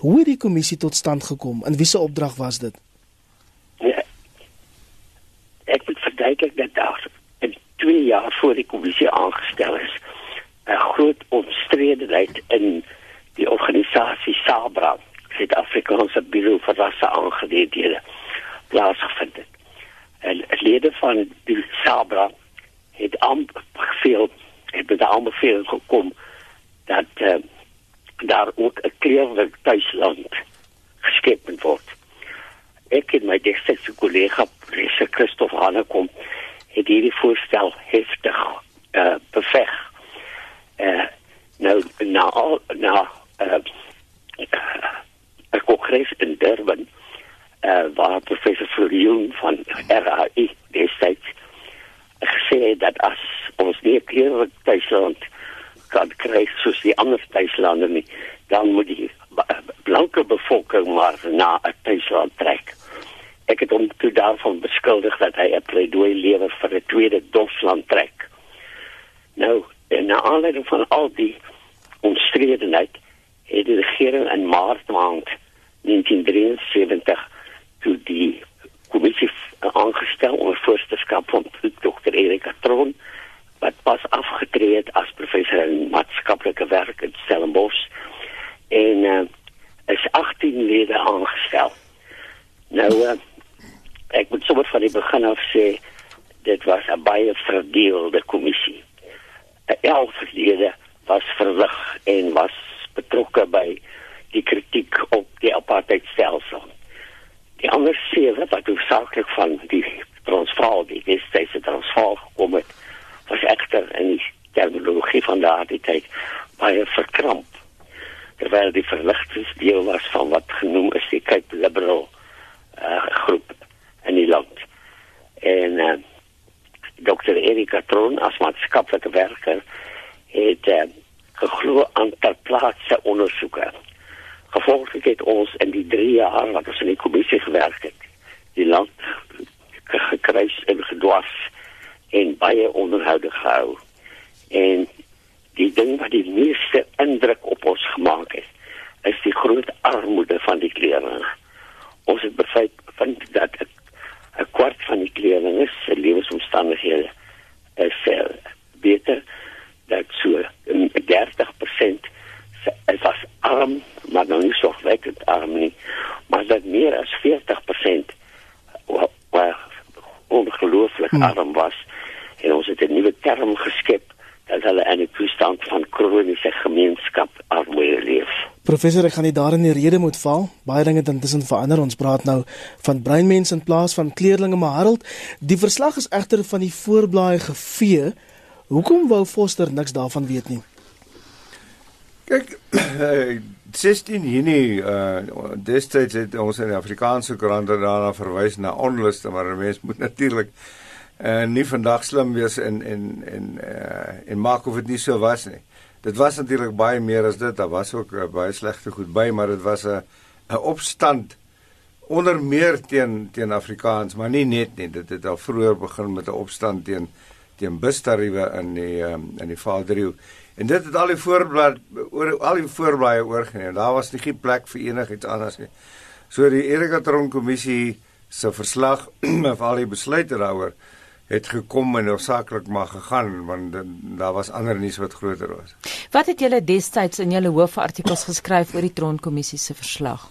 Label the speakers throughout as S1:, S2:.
S1: Hoe het die kommissie tot stand gekom en wie se opdrag was dit?
S2: Ja, ek moet verduidelik dat daar in 2 jaar voor die kommissie aangestel is 'n groot omstredenheid in die organisasie SABRA, Suid-Afrikaanse Buro vir Rasse Aangeleenthede, plaasgevind het. En lede van die SABRA het aanbeveel het by die aanbeveling gekom dat uh, daar ook 'n kleurlik tuisland geskep word. Ek en my destydse kollega Professor Christof Hanekom het hierdie voorstel heftig uh, beveg. Uh, nou na na uh, uh, kongres in Durban uh, waar professor Florian van RAI destyds gesê dat as ons nie kleurlik tuisland kan kry soos die ander tuislande nie, dan moet die blanke bevolking maar na 'n tuisland trek. Ek het hom toe daarvan beskuldig dat hy 'n pleidooi lewer vir 'n tweede dofland trek. Nou, en na aanleiding van al die omstredenheid het die regering in Maart maand 1973 toe die kommissie aangestel onder voorsitterskap van Dr. Erika Tron wat pas afgetree het as professor in maatskaplike werk in Stellenbosch en uh, is 18 lede aangestel. Nou uh, ek moet sommer van die begin af sê dit was 'n baie verdeelde kommissie. 'n Elf lede was verlig en was betrokke by die kritiek op die apartheidstelsel. Die ander sewe wat hoofsaaklik van die Transvaal, die Wes-Kaapse Transvaal gekom het, was egter in die terminologie van daardie tyd baie verkramp. Terwyl die verligtingsdeel was van wat genoem is die Cape Liberal uh, groep in die land. En uh, Dr. Erika Tron as maatskaplike werker het uh, geglo aan ter plaatse ondersoeke. Gevolglik het ons in die 3 jaar wat ons in die kommissie gewerk het, die land gekruis en gedwars en baie onderhoude gehou. En die ding wat die meeste indruk op ons gemaak het, is die groot armoede van die kleerlinge. Ons het bevind vind dat 'n kwart van die kleerlinge se lewensomstandighede is uh, beter dat so 30% is was arm, maar dan nie so wekkend arm nie, maar dat meer as 40% waar ongelooflik hmm. arm was en ons het 'n nuwe term geskep dat hulle in 'n toestand kroniese gemeenskap armoede leef.
S1: Professor, ek gaan nie daar in die rede moet val. Baie dinge het intussen verander. Ons praat nou van breinmense in plaas van kleerlinge, maar Harold, die verslag is egter van die voorblaai gevee. Hoekom wou Foster niks daarvan weet nie?
S3: Kyk, 16 Junie uh destyds het ons in die Afrikaanse koerante daarna verwys na onluste, maar mense moet natuurlik uh nie vandag slim wees en en en uh en maak of dit nie so was nie. Dit was natuurlik baie meer as dit. Daar was ook uh, baie slegte goed by, maar dit was 'n 'n opstand onder meer teen teen Afrikaans, maar nie net nie. Dit het al vroeër begin met 'n opstand teen teen bustariewe in die um, in die Vaaldriehoek. En dit het al die voorblad oor al die voorblaaie oorgeneem. Daar was nie plek vir enigiets anders nie. So die Erika Tron kommissie se verslag of al die besluite daaroor het gekom en oorsaaklik maar gegaan want daar was ander nuus wat groter was.
S4: Wat het julle destyds in julle hoofartikels geskryf oor die Tron kommissie se verslag?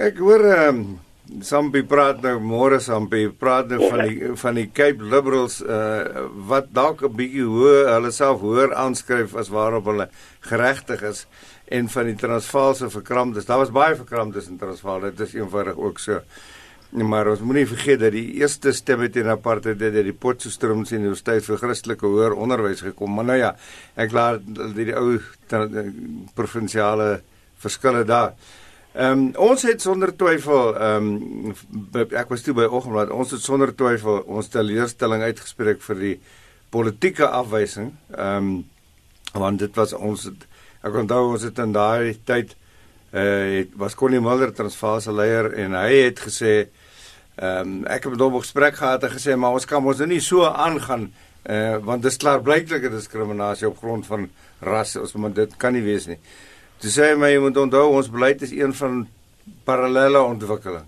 S3: Ek hoor ehm um, Sampie praat nou môre Sampie praat nou van die van die Cape Liberals uh wat dalk 'n bietjie hoër hulle self hoër aanskryf as waarop hulle geregtig is en van die Transvaalse verkramdes. Daar was baie verkramdes in Transvaal. Dit is eenvoudig ook so. Maar ons moenie vergeet dat die eerste stemme teen apartheid het uit die Potchefstroom Universiteit vir Christelike Hoër Onderwys gekom. Maar nou ja, ek laat die, die ou provinsiale verskille daar. Ehm um, ons het sonder twyfel ehm um, ek was toe by Oggendblad ons het sonder twyfel ons teleurstelling uitgespreek vir die politieke afwysing. Ehm um, want dit was ons het, ek onthou ons het in daai tyd eh uh, was Connie Mulder Transvaalse leier en hy het gesê ehm um, ek het met hom gesprek gehad en gesê maar ons kan ons nou nie so aangaan uh, want dis klaar blyklike diskriminasie op grond van ras ons maar dit kan nie wees nie. Toe sê hy my jy moet onthou ons beleid is een van parallelle ontwikkeling.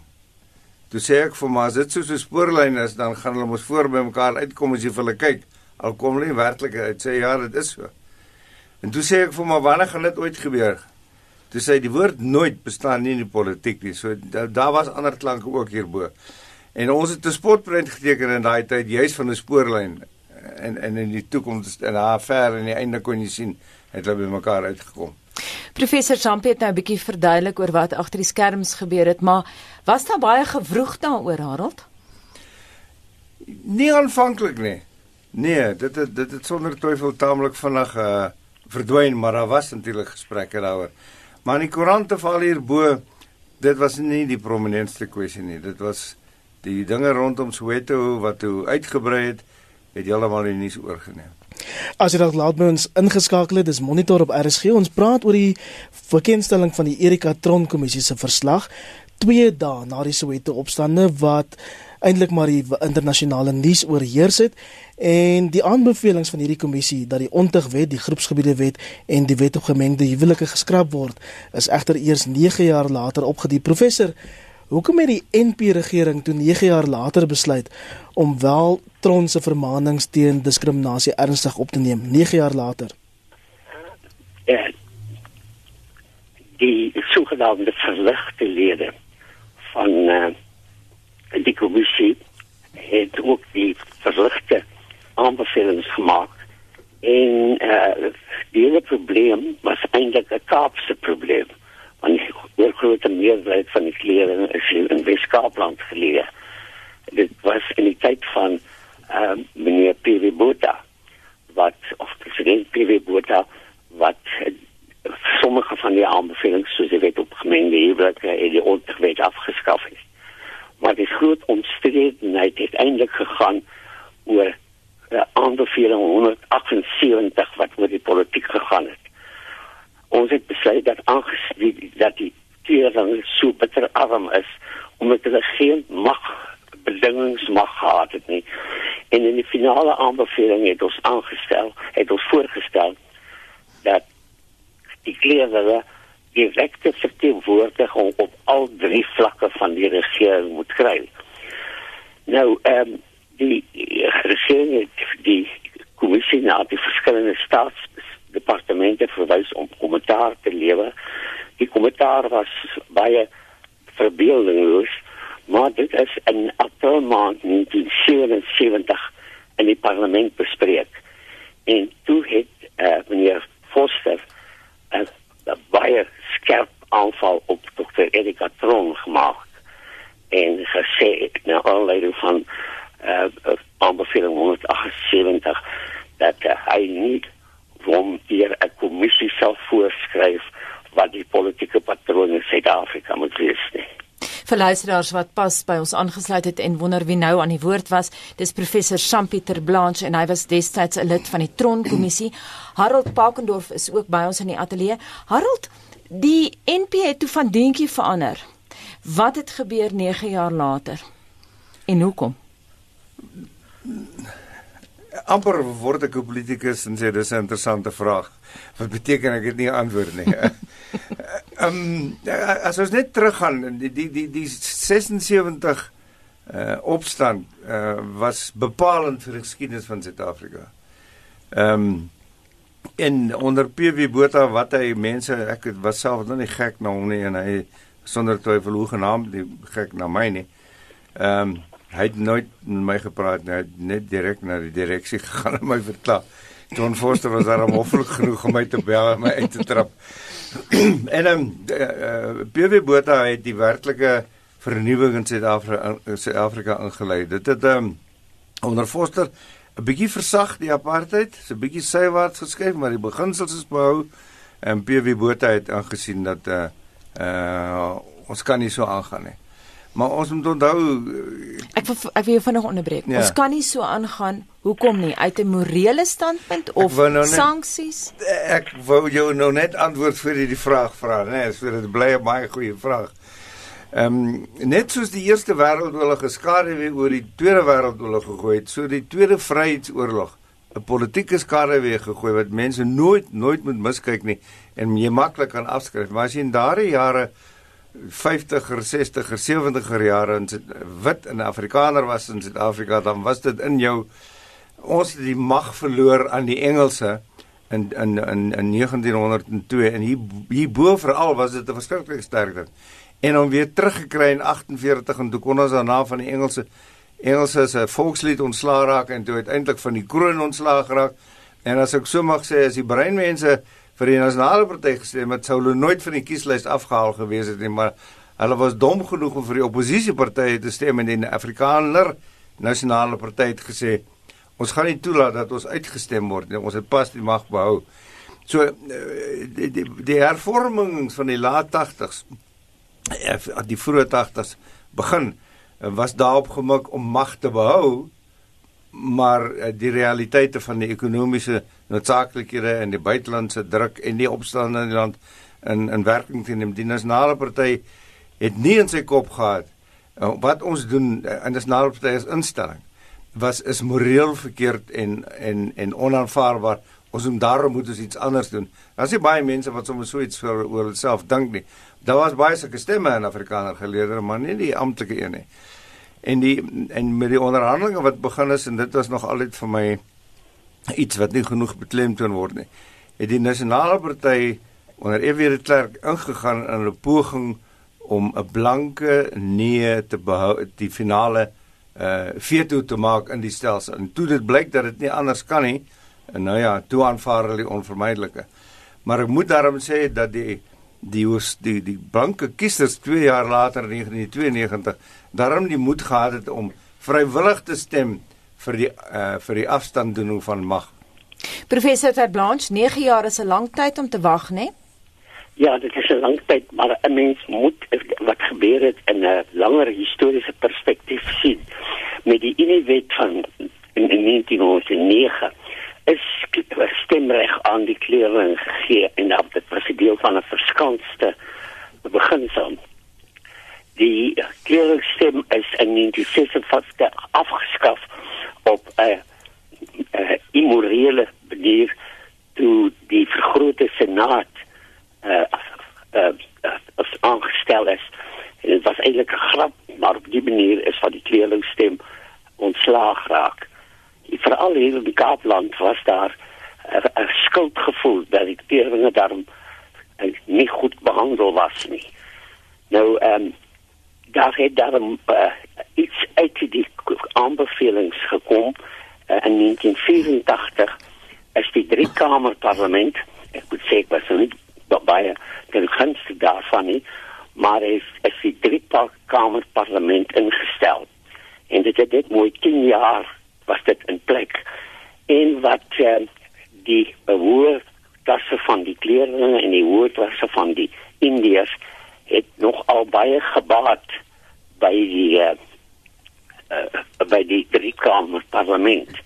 S3: Toe sê ek vir my as dit soos 'n spoorlyn is, dan gaan hulle mos voor by mekaar uitkom as jy vir hulle kyk. Al kom hulle nie werklik uit sê ja, dit is so. En toe sê ek vir my wanneer gaan dit ooit gebeur? Toe sê die woord nooit bestaan nie in die politiek nie. So daar da was ander klanke ook hierbo. En ons het 'n spotprent geteken in daai tyd juis van 'n spoorlyn en en in die toekoms en daar ver in die einde kon jy sien het hulle by mekaar uitgekom.
S4: Professor Champi het nou 'n bietjie verduidelik oor wat agter die skerms gebeur het, maar was daar baie gewroeg daaroor, Harold?
S3: Nie aanvanklik nie. Nee, dit het, dit het sonder twyfel taamlik vinnig uh verdwyn, maar daar was natuurlik gesprekke daaroor. Maar in die koerante val hierbo dit was nie die prominentste kwessie nie. Dit was die dinge rondom Soweto wat toe uitgebrei het, het heeltemal die nuus oorgeneem.
S1: As jy dalk laat by ons ingeskakel het, dis Monitor op RSG. Ons praat oor die verkenstelling van die Erika Tron kommissie se verslag 2 dae na die Soweto opstande wat eintlik maar die internasionale nuus oorheers het en die aanbevelings van hierdie kommissie dat die ontugwet, die groepsgebiede wet en die wet op gemengde huwelike geskraap word, is egter eers 9 jaar later opgedie. Professor, hoekom het die NP regering toe 9 jaar later besluit om wel Tron se vermaanings teen diskriminasie ernstig op te neem 9 jaar later?
S2: Ja, die sogenaamde verligte lede van uh, die commissie het ook die verlichte aanbevelings gemaakt. En uh, die hele probleem was eindelijk een Kaapse probleem. Want de grote meerderheid van die kleren is in West-Kaapland geleerd. Dit was in die tijd van uh, meneer P.W. Bota, wat, of president P.W. Bota, wat uh, sommige van die aanbevelings, zoals de wet op gemengde huwelijken en die onderwet afgeschaft is. Maar die groot omstredenheid het eindelijk gegaan oor aanbeveling 178 wat oor die politiek gegaan het. Ons het besluit dat aangezien dat die tering so bitter arm is, omdat hulle geen mag bedingings mag gehad het nie. En in die finale aanbeveling het ons aangestel, het ons voorgestel dat die kleerlinge direkte verteenwoordiging op al drie vlakke van die regering moet kry. Nou, ehm um, die regering het die kommissie na die verskillende staatsdepartemente verwys om kommentaar te lewer. Die kommentaar was baie verbeeldingloos, maar dit is in April maand 1977 in die parlement bespreek. En toe het uh, meneer Foster 'n uh, baie skerp aanval op Dr. Erika Tron gemaak en gesê na aanleiding van uh, aanbeveling 178 dat uh, hy nie hom hier 'n kommissie sal voorskryf wat die politieke patrone in Suid-Afrika moet wees nie.
S4: Vir luisteraars wat pas by ons aangesluit het en wonder wie nou aan die woord was, dis professor Shampieter Blanche en hy was destyds 'n lid van die Tron kommissie. Harold Pakendorf is ook by ons in die ateljee. Harold, die NP het toe van dingetjie verander. Wat het gebeur 9 jaar later? En hoekom?
S3: amper word ek 'n politikus en sê dis 'n interessante vraag. Wat beteken ek het nie antwoord nie. Ehm um, as ons net teruggaan die die die die 76 uh opstand uh was bepalend vir die geskiedenis van Suid-Afrika. Ehm um, en onder PW Botha wat hy mense ek was self nog nie gek na hom nie en hy sonder twyfel hoe genaamd nie gek na my nie. Ehm um, hy het nooit met my gepraat nie, hy het net direk na die direksie gegaan en my verklaar. John Forster was daar hoflik genoeg om my te bel en my uit te trap. en ehm um, uh, PW Botha het die werklike vernuwing in Suid-Afrika Suid-Afrika ingelei. Dit het ehm um, onder Forster 'n bietjie versag die apartheid, so 'n bietjie sywaarts geskuif, maar die beginsels is behou en PW Botha het aangesien dat uh uh ons kan nie so aangaan nie. Maar ons moet onthou
S4: ek wil, ek wil jou vinnig onderbreek. Ja. Ons kan nie so aangaan. Hoekom nie? Uit 'n morele standpunt of nou sanksies?
S3: Ek wou jou nou net antwoord vir die vraag vra, né? Nee, so dit bly 'n baie goeie vraag. Ehm um, net soos die Eerste Wêreldoorlog geskade weer oor die Tweede Wêreldoorlog gegooi het, so die Tweede Vryheidsoorlog 'n politieke skade weer gegooi wat mense nooit nooit moet miskyk nie en jy maklik kan afskryf. Maar as jy in daardie jare 50er, 60er, 70er jare in wit en Afrikaner was in Suid-Afrika, dan was dit in jou ons het die mag verloor aan die Engelse in in in in 1902 en hier hier bo veral was dit 'n verskriklike sterkte. En om weer teruggekry in 48 en toe kon ons daarna van die Engelse Engelse se volkslied ontslaa raak en toe uiteindelik van die kroon ontslaa geraak. En as ek so mag sê, as die breinmense vir die nasionale party gestem het, sou hulle nooit van die kieslys afgehaal gewees het nie, maar hulle was dom genoeg om vir die oppositiepartye te stem en die Afrikaner nasionale party het gesê Ons gaan nie toelaat dat ons uitgestem word nie. Ons het pas die mag behou. So eh, die die, die hervormings van die laat 80s eh, die vroeë 80s begin eh, was daarop gemik om mag te behou maar die realiteite van die ekonomiese noodsaaklikhede en die buitelandse druk en die opstande in die land in in werking teen die nasionale party het nie in sy kop gehad wat ons doen in die nasionale party is instelling was is moreel verkeerd en en en onaanvaarbaar. Ons moet daarom moet ons iets anders doen. Daar's baie mense wat sommer so iets vir oor hulself dink nie. Daar was baie sulke stemme in Afrikaner geleerde, maar nie die amptelike een nie. En die en met die onderhandelinge wat begin is en dit was nog altyd vir my iets wat nie genoeg beklemtoon word nie. Het die nasionale party onder F.W. de Klerk ingegaan in 'n poging om 'n blanke nee te behou die finale uh veto te maak in die stelsel. En toe dit blyk dat dit nie anders kan nie, en nou ja, toe aanvaar hulle die onvermydelike. Maar ek moet daarom sê dat die die die die, die blanke kiesers 2 jaar later in 1992 daarom die moed gehad het om vrywillig te stem vir die uh vir die afstanddoening van mag.
S4: Professor Terblanche, 9 jaar is 'n lang tyd om te wag, né?
S2: Ja, dit is 'n lang tyd, maar 'n mens moet wat gebeur het in 'n langer historiese perspektief sien. Met die Uniewet van in, in 1909 is stemreg aan die kleerling gegee en dat dit was deel van 'n verskanste beginsel. Die kleeringstem is in 1956 afgeskaf op 'n immorele manier toe die vergrote senaat uh, uh, uh, aangestel is. En dit was eintlik 'n grap, maar op die manier is van die kleerlingstem ontslaag raak. Veral hier in die Kaapland was daar 'n skuldgevoel dat die kleerlinge daarom nie goed behandel was nie. Nou ehm um, daar het daarom uh, iets uit die aanbevelings gekom uh, in 1984 is die drie kamer parlement ek moet sê ek was nie baie ten gunste daarvan nie, maar hy is die drie kamer parlement ingestel. En dit het dit mooi 10 jaar was dit in plek. En wat uh, die behoortasse van die kleerlinge en die hoortasse van die Indiërs het nog al baie gebaat by die uh, uh, by die drie kamer parlement.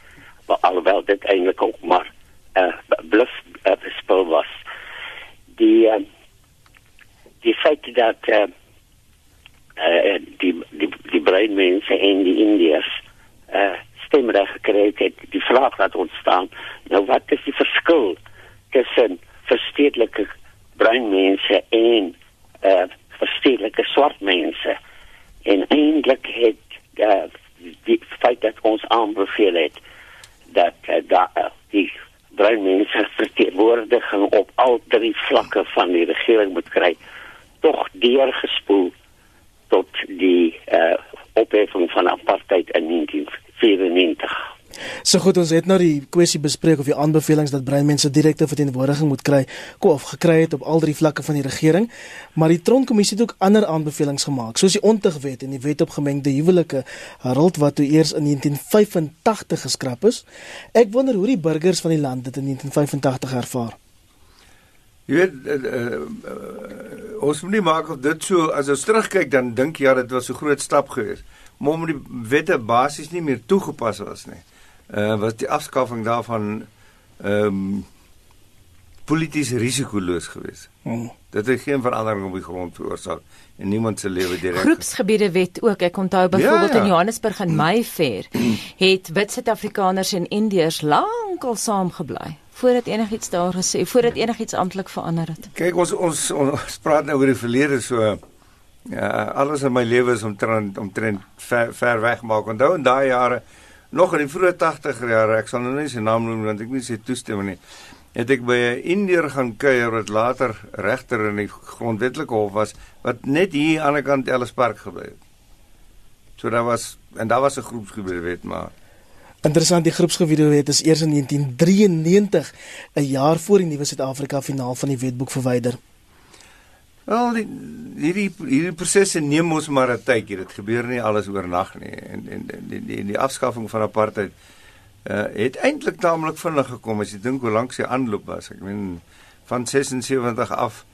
S2: Alhoewel dit eintlik ook maar 'n uh, bluf uh, spel was die uh, die feit dat uh, uh, die die die breinmense en die indiërs uh, stemreg gekry het die vraag wat ontstaan nou wat is die verskil tussen verstedelike breinmense en uh, verstedelike swart mense? En eintlik het uh, die feit dat ons aanbeveel het dat uh, da, uh, die bruin mense verteenwoordiging op al drie vlakke van die regering moet kry tog deurgespoel tot die uh, opheffing van apartheid in 1994
S1: So goed ons het nou die kwessie bespreek of die aanbevelings dat breinmense direkte verteenwoordiging moet kry of gekry het op al drie vlakke van die regering, maar die Tronkommissie het ook ander aanbevelings gemaak, soos die ontugwet en die wet op gemengde huwelike, Harold wat toe eers in 1985 geskraap is. Ek wonder hoe die burgers van die land dit in 1985 ervaar.
S3: Jy weet uh, uh, uh, ons moet nie maak of dit so as ons terugkyk dan dink ja dit was 'n groot stap geweest, maar om die wette basies nie meer toegepas was nie uh, was die afskaffing daarvan ehm um, polities risikoloos geweest. Hmm. Dit het geen verandering op die grond veroorsaak en niemand se lewe direk.
S4: Groepsgebiede wet ook. Ek onthou byvoorbeeld ja, ja. in Johannesburg en Mayfair het wit Suid-Afrikaners en Indiërs lankal saam gebly voordat enigiets daar gesê, voordat enigiets amptelik verander het.
S3: Kyk ons ons ons praat nou oor die verlede so ja, alles in my lewe is omtrent omtrent ver, ver weg maak. Onthou in daai jare nog in die vroeë 80er jare, ek sal nou nie sy naam noem want ek nie sy toestemming nie. Het ek by 'n Indiër gaan kuier wat later regter in die grondwetlike hof was wat net hier aan die kant Ellispark gebly het. So daar was en daar was 'n groepsgebied weet maar
S1: Interessant die groepsgebiede wet is eers in 1993 'n jaar voor die nuwe Suid-Afrika finaal van die wetboek verwyder.
S3: Wel die hierdie hierdie prosesse neem mos maar 'n tydjie. Dit gebeur nie alles oornag nie. En en die die die afskaffing van apartheid uh het eintlik taamlik vinnig gekom as jy dink hoe lank sy aanloop was. Ek meen van 76 af